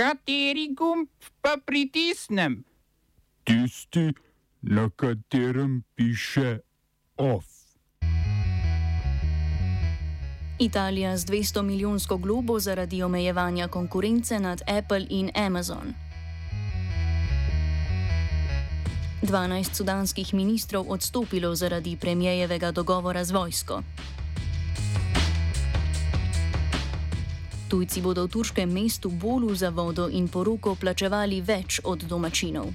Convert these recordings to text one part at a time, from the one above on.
Kateri gumb pa pritisnem? Tisti, na katerem piše OF. Italija z 200 milijonsko globo zaradi omejevanja konkurence nad Apple in Amazon. 12 sudanskih ministrov odstopilo zaradi premijejevega dogovora z vojsko. Tujci bodo v turškem mestu Bolu za vodo in poroko plačevali več od domačinov.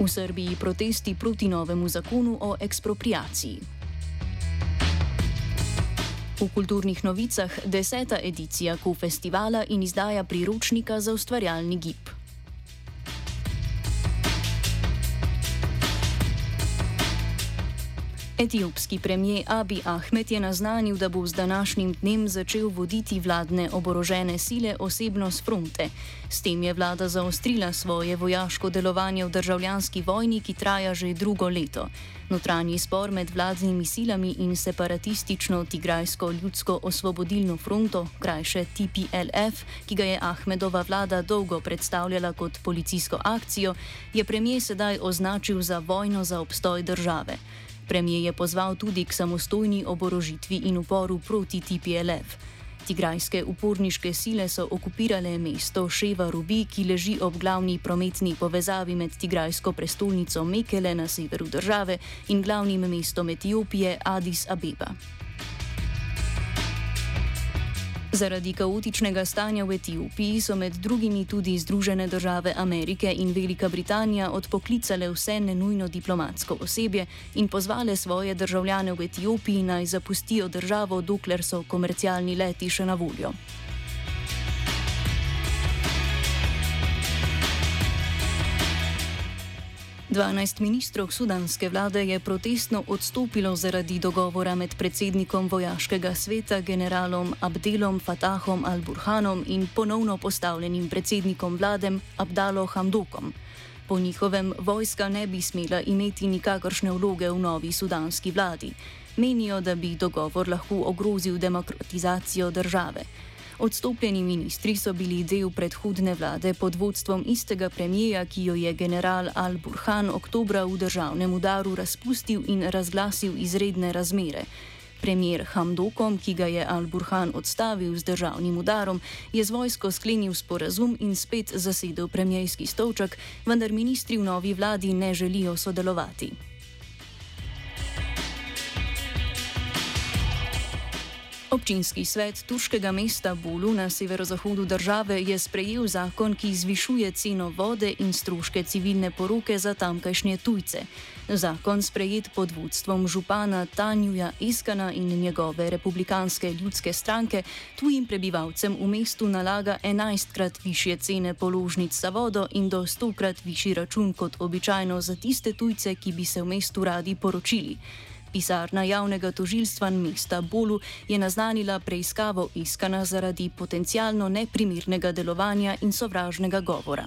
V Srbiji protesti proti novemu zakonu o ekspropriaciji. V kulturnih novicah deseta edicija KU festivala in izdaja priročnika za ustvarjalni gib. Etiopski premijer Abi Ahmed je naznanil, da bo z današnjim dnem začel voditi vladne oborožene sile osebno z fronte. S tem je vlada zaostrila svoje vojaško delovanje v državljanski vojni, ki traja že drugo leto. Notranji spor med vladnimi silami in separatistično Tigrajsko ljudsko osvobodilno fronto, krajše TPLF, ki ga je Ahmedova vlada dolgo predstavljala kot policijsko akcijo, je premijer sedaj označil za vojno za obstoj države. Premijer je pozval tudi k samostojni oborožitvi in uporu proti TPLF. Tigrajske uporniške sile so okupirale mesto Ševa Rubi, ki leži ob glavni prometni povezavi med Tigrajsko prestolnico Mekele na severu države in glavnim mestom Etiopije Addis Abeba. Zaradi kaotičnega stanja v Etiopiji so med drugimi tudi Združene države Amerike in Velika Britanija odpoklicale vse nenujno diplomatsko osebje in pozvale svoje državljane v Etiopiji naj zapustijo državo, dokler so komercialni leti še na voljo. 12 ministrov sudanske vlade je protestno odstopilo zaradi dogovora med predsednikom vojaškega sveta generalom Abdelom Fatahom al-Burhanom in ponovno postavljenim predsednikom vlade Abdalo Hamdokom. Po njihovem vojska ne bi smela imeti nikakršne vloge v novi sudanski vladi. Menijo, da bi dogovor lahko ogrozil demokratizacijo države. Odstopljeni ministri so bili del predhodne vlade pod vodstvom istega premijeja, ki jo je general Al-Burhan oktobra v državnem udaru razpustil in razglasil izredne razmere. Premijer Hamdokom, ki ga je Al-Burhan odstavil z državnim udarom, je z vojsko sklenil sporazum in spet zasedel premijski stolček, vendar ministri v novi vladi ne želijo sodelovati. Občinski svet turškega mesta Bulu na severozahodu države je sprejel zakon, ki zvišuje ceno vode in stroške civilne poroke za tamkajšnje tujce. Zakon, sprejet pod vodstvom župana Tanjuja Iskana in njegove republikanske ljudske stranke, tujim prebivalcem v mestu nalaga 11krat više cene položnic za vodo in do 100krat višji račun kot običajno za tiste tujce, ki bi se v mestu radi poročili. Pisarna javnega tožilstva mesta Bolu je naznanila preiskavo iskana zaradi potencialno neprimernega delovanja in sovražnega govora.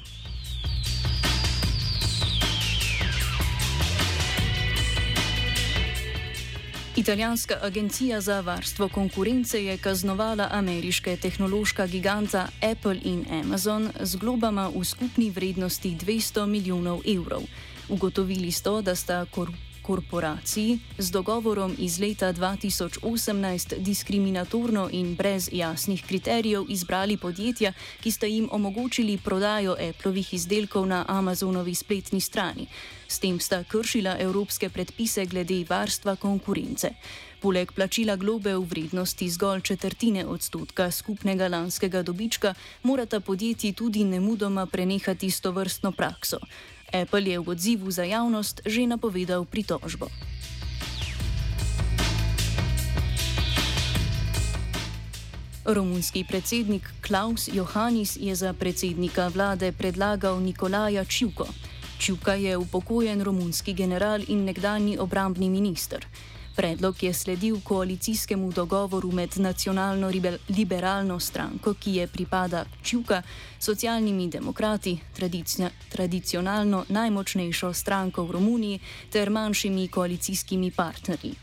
Italijanska agencija za varstvo konkurence je kaznovala ameriške tehnološka giganta Apple in Amazon z globama v skupni vrednosti 200 milijonov evrov. Ugotovili so, da sta korupcija korporaciji z dogovorom iz leta 2018 diskriminatorno in brez jasnih kriterijev izbrali podjetja, ki sta jim omogočili prodajo Appleovih izdelkov na Amazonovi spletni strani. S tem sta kršila evropske predpise glede varstva konkurence. Poleg plačila globe v vrednosti zgolj četrtine odstotka skupnega lanskega dobička, morata podjetji tudi nemudoma prenehati s to vrstno prakso. Apple je v odzivu za javnost že napovedal pritožbo. Romunski predsednik Klaus Johannis je za predsednika vlade predlagal Nikolaja Čuko. Čuka je upokojen romunski general in nekdani obrambni minister. Predlog je sledil koalicijskemu dogovoru med nacionalno liberalno stranko, ki je pripada Čuka, socialnimi demokrati, tradicionalno najmočnejšo stranko v Romuniji ter manjšimi koalicijskimi partnerji.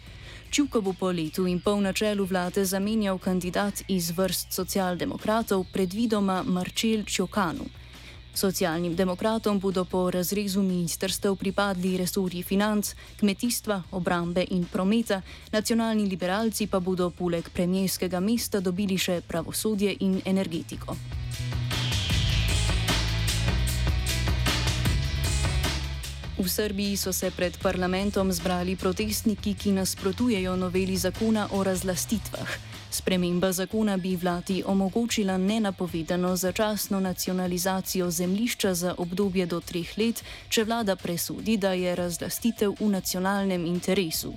Čuko bo po letu in pol na čelu vlade zamenjal kandidat iz vrst socialdemokratov, predvidoma Marčel Čokanu. Socialnim demokratom bodo po razrezu ministrstev pripadli resorji financ, kmetijstva, obrambe in prometa, nacionalni liberalci pa bodo poleg premijskega mesta dobili še pravosodje in energetiko. V Srbiji so se pred parlamentom zbrali protestniki, ki nasprotujejo noveli zakona o razlastitvah. Sprememba zakona bi vladi omogočila nenapovedano začasno nacionalizacijo zemljišča za obdobje do treh let, če vlada presudi, da je razlastitev v nacionalnem interesu.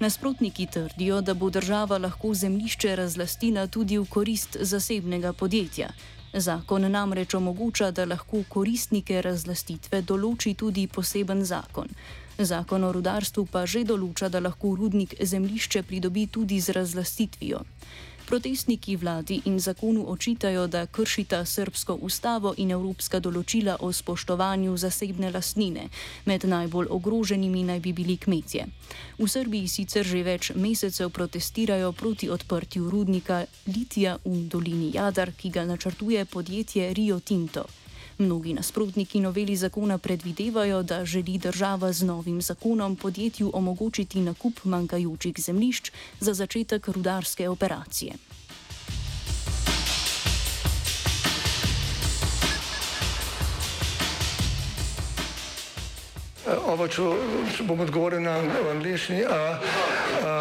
Nasprotniki trdijo, da bo država lahko zemljišče razlastila tudi v korist zasebnega podjetja. Zakon namreč omogoča, da lahko koristnike razlastitve določi tudi poseben zakon. Zakon o rudarstvu pa že določa, da lahko rudnik zemljišče pridobi tudi z razlastitvijo. Protestniki vladi in zakonu očitajo, da kršita srpsko ustavo in evropska določila o spoštovanju zasebne lastnine. Med najbolj ogroženimi naj bi bili kmetje. V Srbiji sicer že več mesecev protestirajo proti odprtju rudnika litija v dolini Jadar, ki ga načrtuje podjetje Rio Tinto. Mnogi nasprotniki noveli zakona predvidevajo, da želi država z novim zakonom podjetju omogočiti nakup manjkajočih zemljišč za začetek rudarske operacije. Oba, če bom odgovoril na angliški.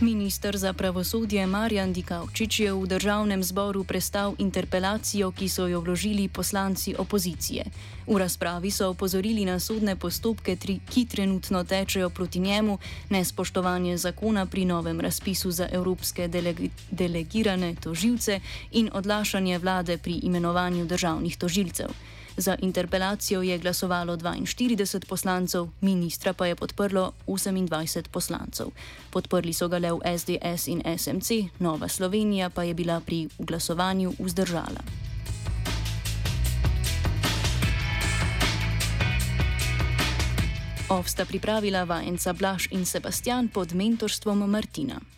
Ministr za pravosodje Marjan Dikavčič je v državnem zboru prestal interpelacijo, ki so jo vložili poslanci opozicije. V razpravi so opozorili na sodne postopke, ki trenutno tečejo proti njemu, nespoštovanje zakona pri novem razpisu za evropske delegi delegirane tožilce in odlašanje vlade pri imenovanju državnih tožilcev. Za interpelacijo je glasovalo 42 poslancev, ministra pa je podprlo 28 poslancev. Podprli so ga le v SDS in SMC, Nova Slovenija pa je bila pri glasovanju vzdržala. Ovsta pripravila vajenca Blaž in Sebastian pod mentorstvom Martina.